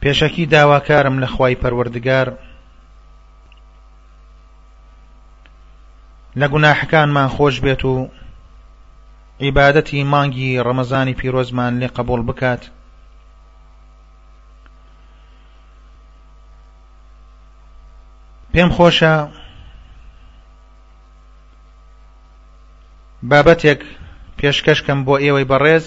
پێشەکی داواکارم لە خوای پەروەردگار لە گوناحەکانمان خۆش بێت و عیبادەتی مانگی ڕەمەزانی پیرۆزمان لێ قبول بکات پێم خۆشە بابەتێک پێشکەشکەم بۆ ئێوەی بەڕێز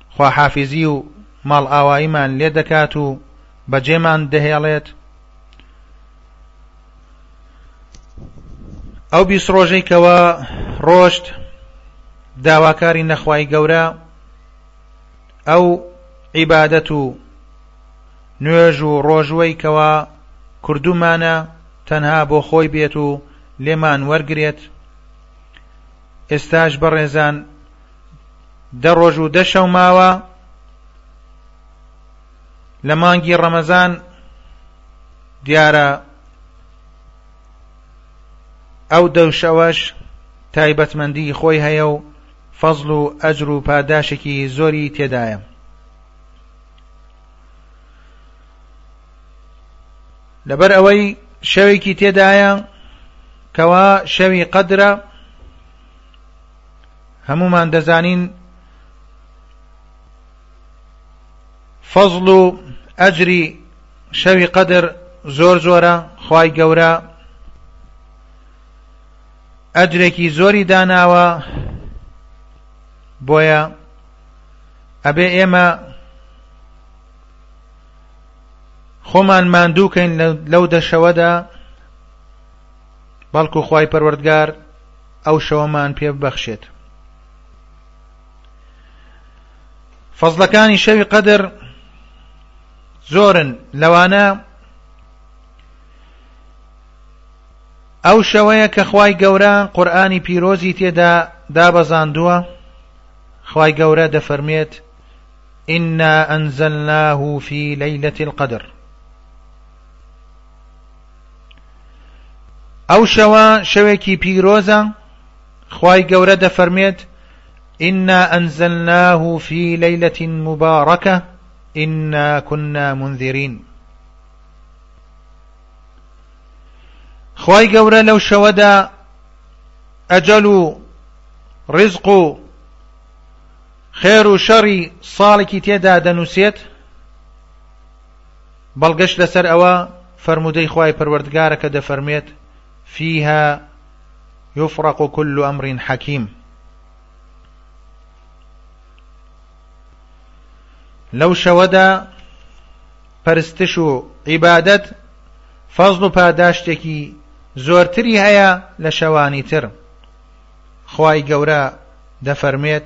خواحافیزی و ماڵئاواییمان لێ دەکات و بەجێمان دەهێڵێت ئەو بیست ڕۆژەی کەوە ڕۆشت داواکاری نەخوای گەورە ئەو عیبادەت و نوێژ و ڕۆژوەی کەوا کردومانە تەنها بۆ خۆی بێت و لێمان وەرگێت ئێستاش بەڕێزان دە ڕۆژ و دە شەو ماوە لە مانگی ڕەمەزان دیارە ئەو دەوشەوەش تایبەتمەندی خۆی هەیە و فەزل و ئەجر و پاداشێکی زۆری تێدایە لەبەر ئەوەی شەوێکی تێدایە کەوا شەوی قەدرە هەموومان دەزانین فەزڵ و ئەجری شەوی قەدر زۆر زۆرە خی گەورە ئەجرێکی زۆری داناوە بۆیە ئەبێ ئێمە خۆمان ماندووکەین لەو دەشەوەدا بەڵکو خی پەروەردگار ئەو شەوەمان پێ ببەخشێت فەزلەکانی شەوی قەدر زۆرن لەوانە ئەو شەوەیە کە خوای گەورە قورآانی پیرۆزی تێدا دابەزاندووە خوای گەورە دەفەرمێت ئنا ئەنزلناه في ليلة القدر ئەو شەوە شەوێکی پیرۆزە خوای گەورە دەفەرمێت ئنا ئەنزلناه فی لەیلة مبارەکە ئنا كنا منذرین خوای گەورە لەو شەوەدا ئەجەل و ڕزق و خێر و شەڕی ساڵێکی تێدا دەنووسێت بەڵگەش لەسەر ئەوە فەرموودەی خوای پەروەردگارە کە دەفەرموێت فیها یفرق کل امر حکیم لەو شەوەدا پەرستش و عیبادەت فەزل و پاداشتێکی زۆرتری هەیە لە شەوانی تر خوای گەورە دەفەرمێت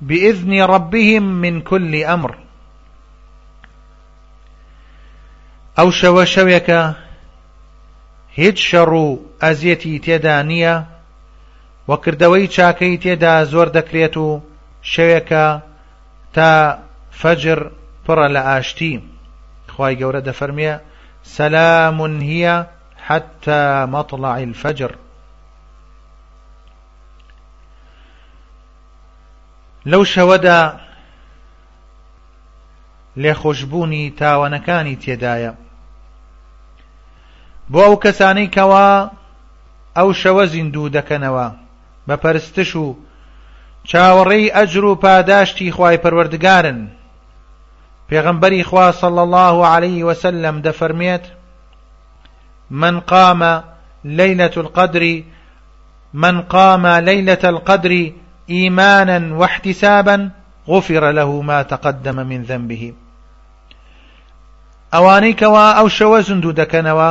بإذن ربهم من کل امر ئەو شەوە شەوێکە هیچ شەڕ و ئەزیەتی تێدا نییە و کردەوەی چاکەی تێدا زۆر دەکرێت و شەوێکە تا فەجر پڕە لە ئاشتی خی گەورە دەفەرمێ سەلام هیە حتى مطلع الفجر لەو شەوەدا لێخۆشبوونی تاوانەکانی تێدایە بۆ ئەو کەسانەی کەوا ئەو شەوە زیندوو دەکەنەوە بە پەرستش و چاوەڕێی ئەجر و پاداشتی خوای پەروەردگارن پێغەمبەری خوا صلى الله عليه وسلم دەفەرمێت من قام ليلة القدر من قام ليلة القدر ایمانا واحتسابا غفر له ما تقدم من ذنبه ئەوانەی کەوا ئەو شەوە زندوو دەکەنەوە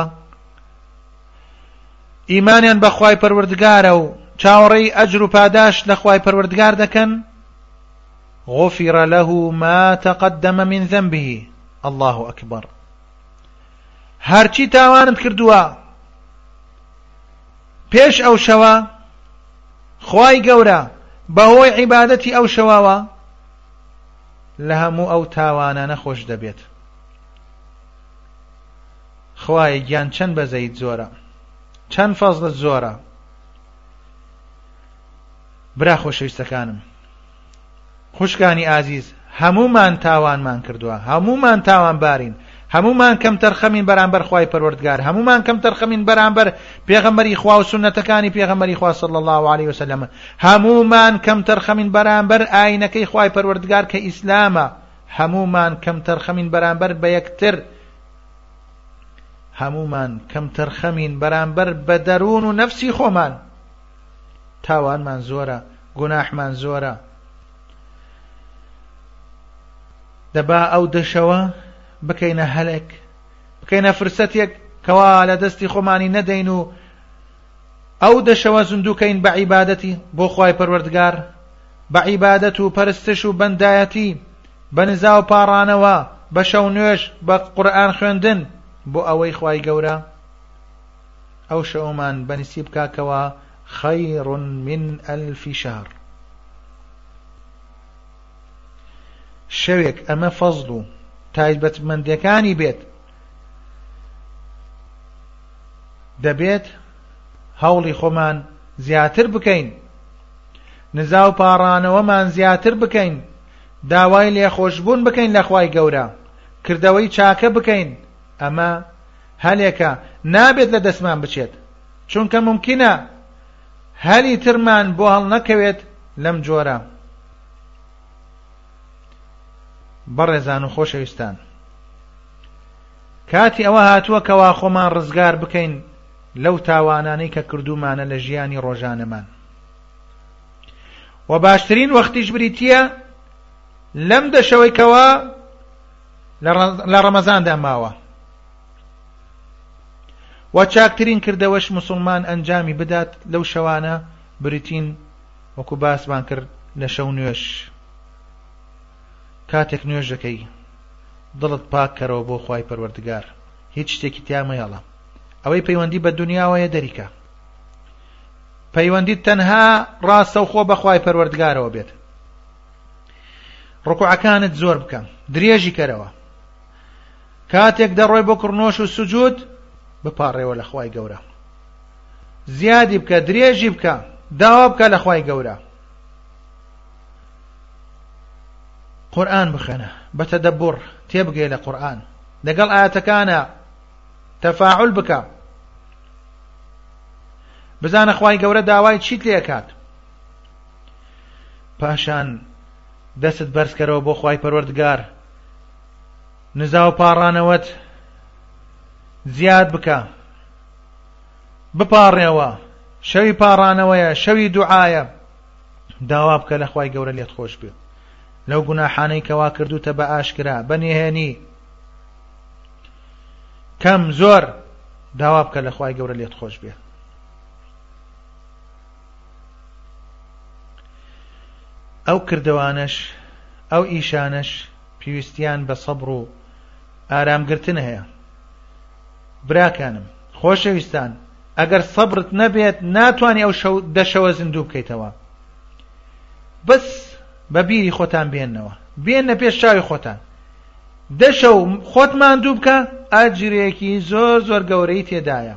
ئیمانیان بەخوای پەروەردگارە و چاوەڕێی ئەجر و پاداش لە خوای پەروەردگار دەکەن غفر له ما تقدم من ذنبه الله أكبر هەرچی تاوانت کردووە پێش ئەو شەوە خوای گەورە بەهۆی عیبادەتی ئەو شەواوە لە هەموو ئەو تاوانانە خۆش دەبێت خوای گیان چەند بەزەیت زۆرە چەند فەزلت زۆرە برا خۆشەویستەکانم خوشکانی ئازیز هەمومان تاوانمان کردووە هەمومان تاوانبارین هەمومان کەم تەرخەمین بەرامبەر خوای پەروەردگار هەمومان کەم تەرخەمین بەرامبەر پێغەمبەری خوا و سنەتەکانی پێغەمبەری خوا صلی الله عليه وسلم هەمومان کەم تەرخەمین بەرامبەر ئاینەکەی خوای پەروەردگار کە ئیسلامە هەمومان کەم تەرخەمین بەرامبەر بە یەکتر هەمومان کەم تەرخەمین بەرامبەر بە دەروون و نەفسی خۆمان تاوانمان زۆرە گوناحمان زۆرە دەبا ئەو دەشەوە بکەینە هەلێک بکەینە فرسەتێک کەوا لە دەستی خۆمانی نەدەین و ئەو دەشەوە زندووکەین بە عیباەتی بۆ خی پەروەردگار بە عیباەت و پەرستش و بەندایەتی بە نزا و پاڕانەوە بە شەو نوێش بە قورآان خوێندن بۆ ئەوەی خی گەورە ئەو شەوەمان بەنسیب کا کەوە خیر من الف شهر شەوێک ئەمە فەزل و تایبەتمەندەکانی بێت دەبێت هەوڵی خۆمان زیاتر بکەین نزا و پاڕانەوەمان زیاتر بکەین داوای لێخۆشببوون بکەین لە خوای گەورە کردەوەی چاکە بکەین ئەمە هەلێکە نابێت لە دەستمان بچێت چونکە ممکنە هەلی ترمان بۆ هەڵنەکەوێت لەم جۆرە بەڕێزان و خۆشەویستان کاتی ئەوە هاتووە کەوا خۆمان ڕزگار بکەین لەو تاوانانەی کە کردومانە لە ژیانی ڕۆژانەمان و باشترین وەختیش بریتە لەم دەشەوەی کەوا لە ڕەمەزاندا ماوە و چاکترین کردەوەش مسلمان ئەنجامی بدات لەو شەوانە بریتین وەکو باسمان کرد لە شەو نوێش کاتێک نوێژەکەی دڵت پاک کەرەوە بۆ خی پەروەردگار هیچ شتێکی تیامەیەڵە ئەوەی پەیوەندی بە دنیاوەیە دەریکە پەیوەندی تەنها ڕاستەوخۆ بەخوای پەروەردگارەوە بێت ڕکوعەکانت زۆر بکە درێژی کەرەوە کاتێک دەڕۆی بۆ کڕنۆش و سجود بپاڕێوە لە خوای گەورە زیادی بکە درێژی بکە داوا بکە لە خوای گەورە قورآن بخەنە بەتە دەبڕ تێبگەی لە قورآن لەگەڵ ئاەتەکانە تەفاعل بکە بزانە خوای گەورە داوای چیت لێکات پاشان دەستت بەرزکەرەوە بۆ خی پەروەردگار نزا و پاڕانەوەت زیاد بکە بپاڕێەوە شەوی پاڕانەوەیە شەوی دوعاە داوا بکە لە خی گەورە لێت خۆش بێت لەو گوناحانەی کەوا کردوتە بە ئاشکرا بە نهێنی کەم زۆر داوا بکە لە خی گەورە لێت خۆش بێت ئەو کردەوانەش ئەو ئیشانەش پێویستیان بە سەبر و ئارامگرتن هەیە براکانم خۆشەویستان ئەگەر سەبرت نەبێت ناتوانانی ئەو شەو دەشەوە زیندوو بکەیتەوە بەس بە بیری خۆتان بێنەوە بێنە پێش چاوی خۆتان دەشە و خۆت ماندوو بکە ئاجرەیەکی زۆر زۆر گەورەی تێدایە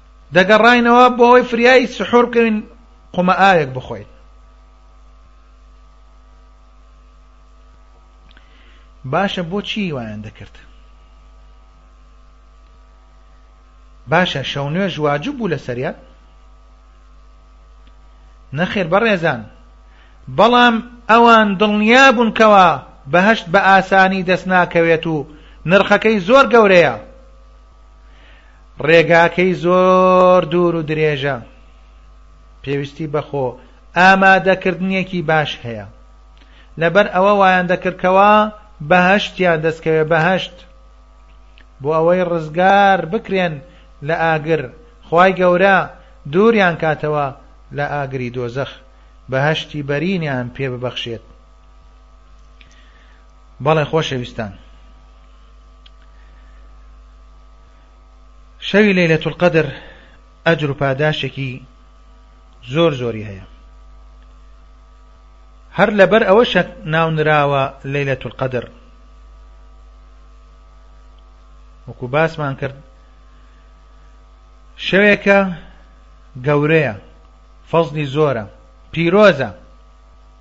دەگەڕاینەوە بۆ ئەوەی فریای سحور بکەوین قومە ئاوێک بخۆین باشە بۆچی وایان دەکرد باشە شەو نوێژ واجب بوو لە سەریان نەخێر بەڕێزان بەڵام ئەوان دڵنیا بوون کەوە بەهشت بە ئاسانی دەست ناکەوێت و نرخەکەی زۆر گەورەیە ڕێگاکەی زۆر دوور و درێژە پێویستی بەخۆ ئامادەکردنیەکی باش هەیە لەبەر ئەوە وایان دەکردکەوە بەهشتیان دەستکەوێ بەهشت بۆ ئەوەی ڕزگار بکرێن لە ئاگر خی گەورە دووریان کاتەوە لە ئاگری دۆزەخ بەهشتی بەرینیان پێ ببەخشێت بەڵێ خۆشەویستان شەوی لەیلەت القدر ئەجر و پاداشێکی زۆر زۆری هەیە هەر لەبەر ئەوە شەک ناونراوە لەیلەت القدر وەکو باسمان کرد شەوێکە گەورەیە فەزلی زۆرە پیرۆزە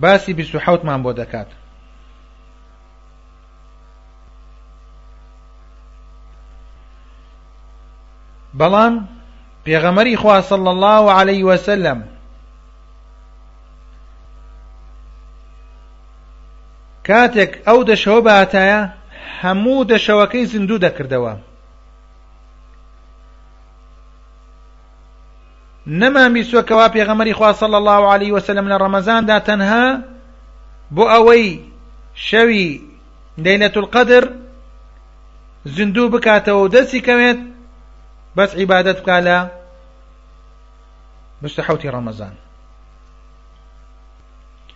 باسی بیست و حەوتمان بۆ دەکات بەڵام پێغەمەری خوا صلی الله علیه وسلم کاتێک ئەو دەشەوە باتایە هەموو دەشەوەکەی زیندوو دەکردەوە نەمان بیستوە کەوا پێغەمەری خوا صلی الله علیه وسلم لە ڕەمەزاندا تەنها بۆ ئەوەی شەوی لەیلەت القدر زیندوو بکاتەوە و دەستی کەوێت بەس عیبادەت بکە لە بستە حوتی ڕەمەزان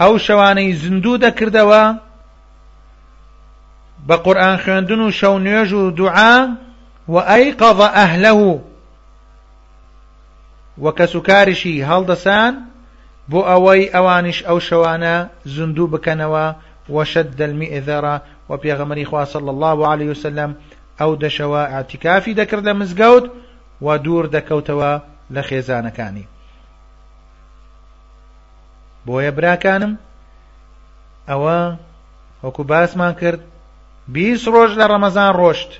ئەو شەوانەی زیندوو دەکردەوە بە قورآن خوێندن و شەو نوێژ و دوعا و ئەیقەض ئەهلە و کەس و کاریشی هەڵدەسان بۆ ئەوەی ئەوانیش ئەو شەوانە زیندوو بکەنەوە وەشەد دەلمی ئێزەرا و پێغەمەری خواسە لە الله و عليه وسلم ئەو دەشەوە ئەتیکافی دەکرد لە مزگەوت و دوور دەکەوتەوە لە خێزانەکانی بۆیە براکانم ئەوە وەکو باسمان کرد بیست ڕۆژ لە ڕەمەزان ڕۆشت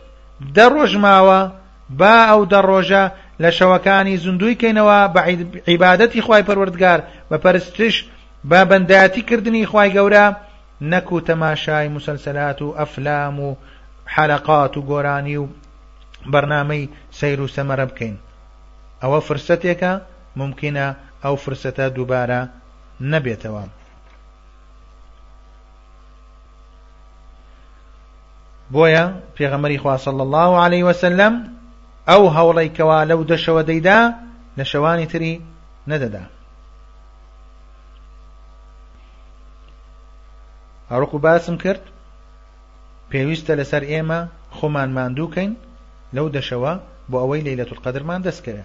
دە ڕۆژ ماوە با ئەو دە ڕۆژە لە شەوەکانی زیندوی کەینەوە بە عیبادەتی خی پەروەردگار بە پەرستش بە بەندایەتی کردنی خی گەورە نەکو تەماشای مسلسلات و ئەفلام و حەلقات و گۆرانی و بەرنمەی سەیر و سەمەرە بکەین ئەوە فرسەتێکە مومکینە ئەو فرسەتە دووبارە نەبێتەوە. بۆیە پێغەمەری خوا صلی الله عليه وسلم ئەو هەوڵەی کەوا لەو دەشەوە دەیدا لە شەوانی تری نەدەدا هەڕکو باسم کرد پێویستە لەسەر ئێمە خۆمان ماندووکەین لەو دەشەوە بۆ ئەوەی لەیلەت قەدرمان دەستکەوێ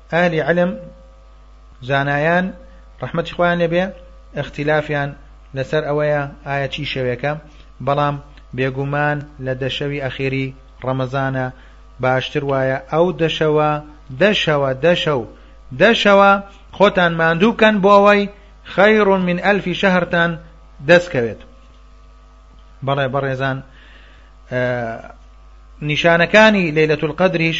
ئەهلی علم زانایان ڕەحمەتی خۆیان لێبێ ئختیلافیان لەسەر ئەوەیە ئایا چی شەوێکە بەڵام بێگومان لە دە شەوی ئەخیری ڕەمەزانە باشتر وایە ئەو دەشەوە دەشەوە دەشەو دەشەوە خۆتان ماندوو بکەن بۆ ئەوەی خەیڕ من ئەلفی شەهرتان دەستکەوێت بەڵێ بەڕێزان نیشانەکانی لەیلەت القدریش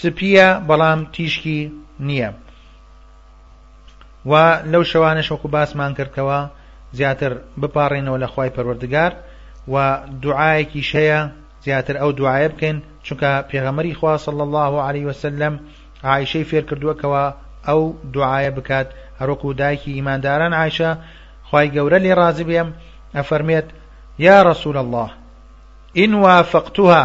سپیە بەڵام تیشکی نییە و لەو شەوانش وەکو باسمان کردکەوە زیاتر بپاڕێنەوە لە خی پەروەردگار و دوعاەکی شەیە زیاتر ئەو دوعاە بکەین چونکە پێغەمەری خوا صل الله عليه وسلم عیشەی فێر کردووەکەوە ئەو دوعاە بکات هەروەکو دایکی ئیمانداران عیشە خی گەورە لێ ڕازی بێم ئەفەرمێت یا رسول الله إن وافقتها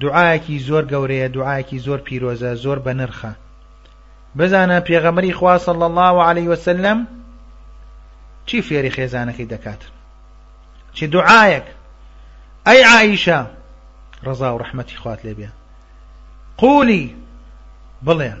دوعایەکی زۆر گەورەیە دوعایەکی زۆر پیرۆزە زۆر بەنرخە بزانە پێغەمەری خوا صلی الله علیه وسلم چی فێری خێزانەکەی دەکات چ دوعایەک ئەی عائیشە ڕەزا و ڕەحمەتی خوات لێبێ قولی بڵێن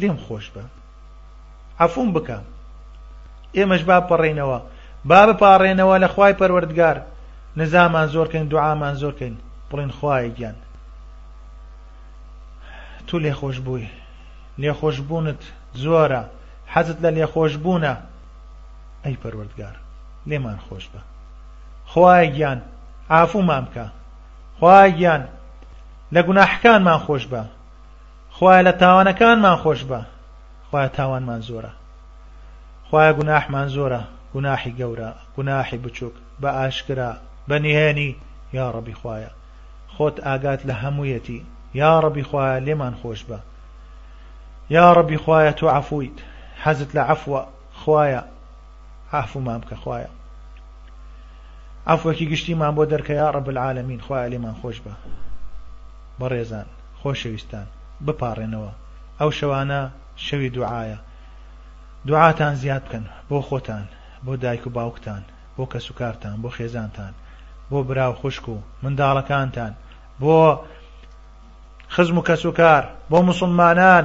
لێم خۆشبە عەفوم بکە ئێمەش با بپەڕێینەوە با بپاڕێنەوە لە خوای پەروەردگار نزامان زۆر کەین دوعامان زۆر کەین بڵین خوایە گیان تو لێ خۆش بووی لێخۆشببوونت زۆرە حەزت لە لێخۆشببوونە ئەی پەروەردگار لێمان خۆش بە خوای گیان ئافومان بکە خوای گیان لە گوناحەکانمان خۆش بە خوایە لە تاوانەکانمان خۆشبە خوایە تاوانمان زۆرە خوایە گوناحمان زۆرە گوناحی گەورە گوناحی بچووک بە ئاشکرا بە نهێنی یا ڕەبی خوایە خۆت ئاگات لە هەموویەتی یا ڕەبی خوایە لێمان خۆشبە یا ڕەبی خوایە تۆ عەفویت حەزت لە عەفوە خوایە عەفومان بکە خوایە عەفوەکی گشتیمان بۆ دەرکە یا رب العالمین خوایە لێمان خۆش بە بەڕێزان خۆشەویستان بپاڕێنەوە ئەو شەوانە شەوی دوعاە دوعاتان زیاد بکەن بۆ خۆتان بۆ دایک و باوکتان بۆ کەس و کارتان بۆ خێزانتان بۆ براو خوشک و منداڵەکانتان بۆ خزم و کەس و کار بۆ مسلمانان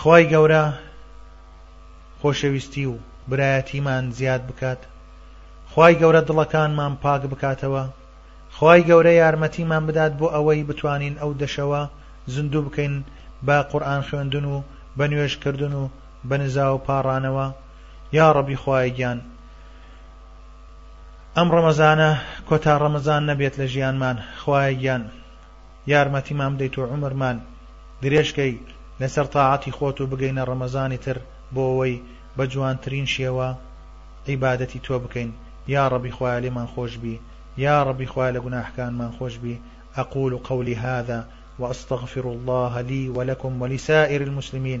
خوای گەورە خۆشەویستی و برایەتیمان زیاد بکات خوای گەورە دڵەکانمان پاک بکاتەوە خوای گەورە یارمەتیمان بدات بۆ ئەوەی بتوانین ئەو دەشەوە زندوو بکەین بە قورئان خوێندن و بە نوێژ کردن و بە نزا و پاڕانەوە یا ڕەبی خوایە گیان ئەم ڕەمەزانە کۆتا ڕەمەزان نەبێت لە ژیانمان خوایە گیان یارمەتیمان بدەیت و عومرمان درێژ کەی لەسەر تاعەتی خۆت و بگەینە ڕەمەزانی تر بۆ ئەوەی بە جوانترین شێوە عیبادەتی تۆ بکەین یاڕەبی خوایە لێمان خۆش بی یاڕەبی خوایە لە گوناحکانمان خۆش بی اقول قولی هذا واستغفر اللە لی ولکم ولسائر المسلمین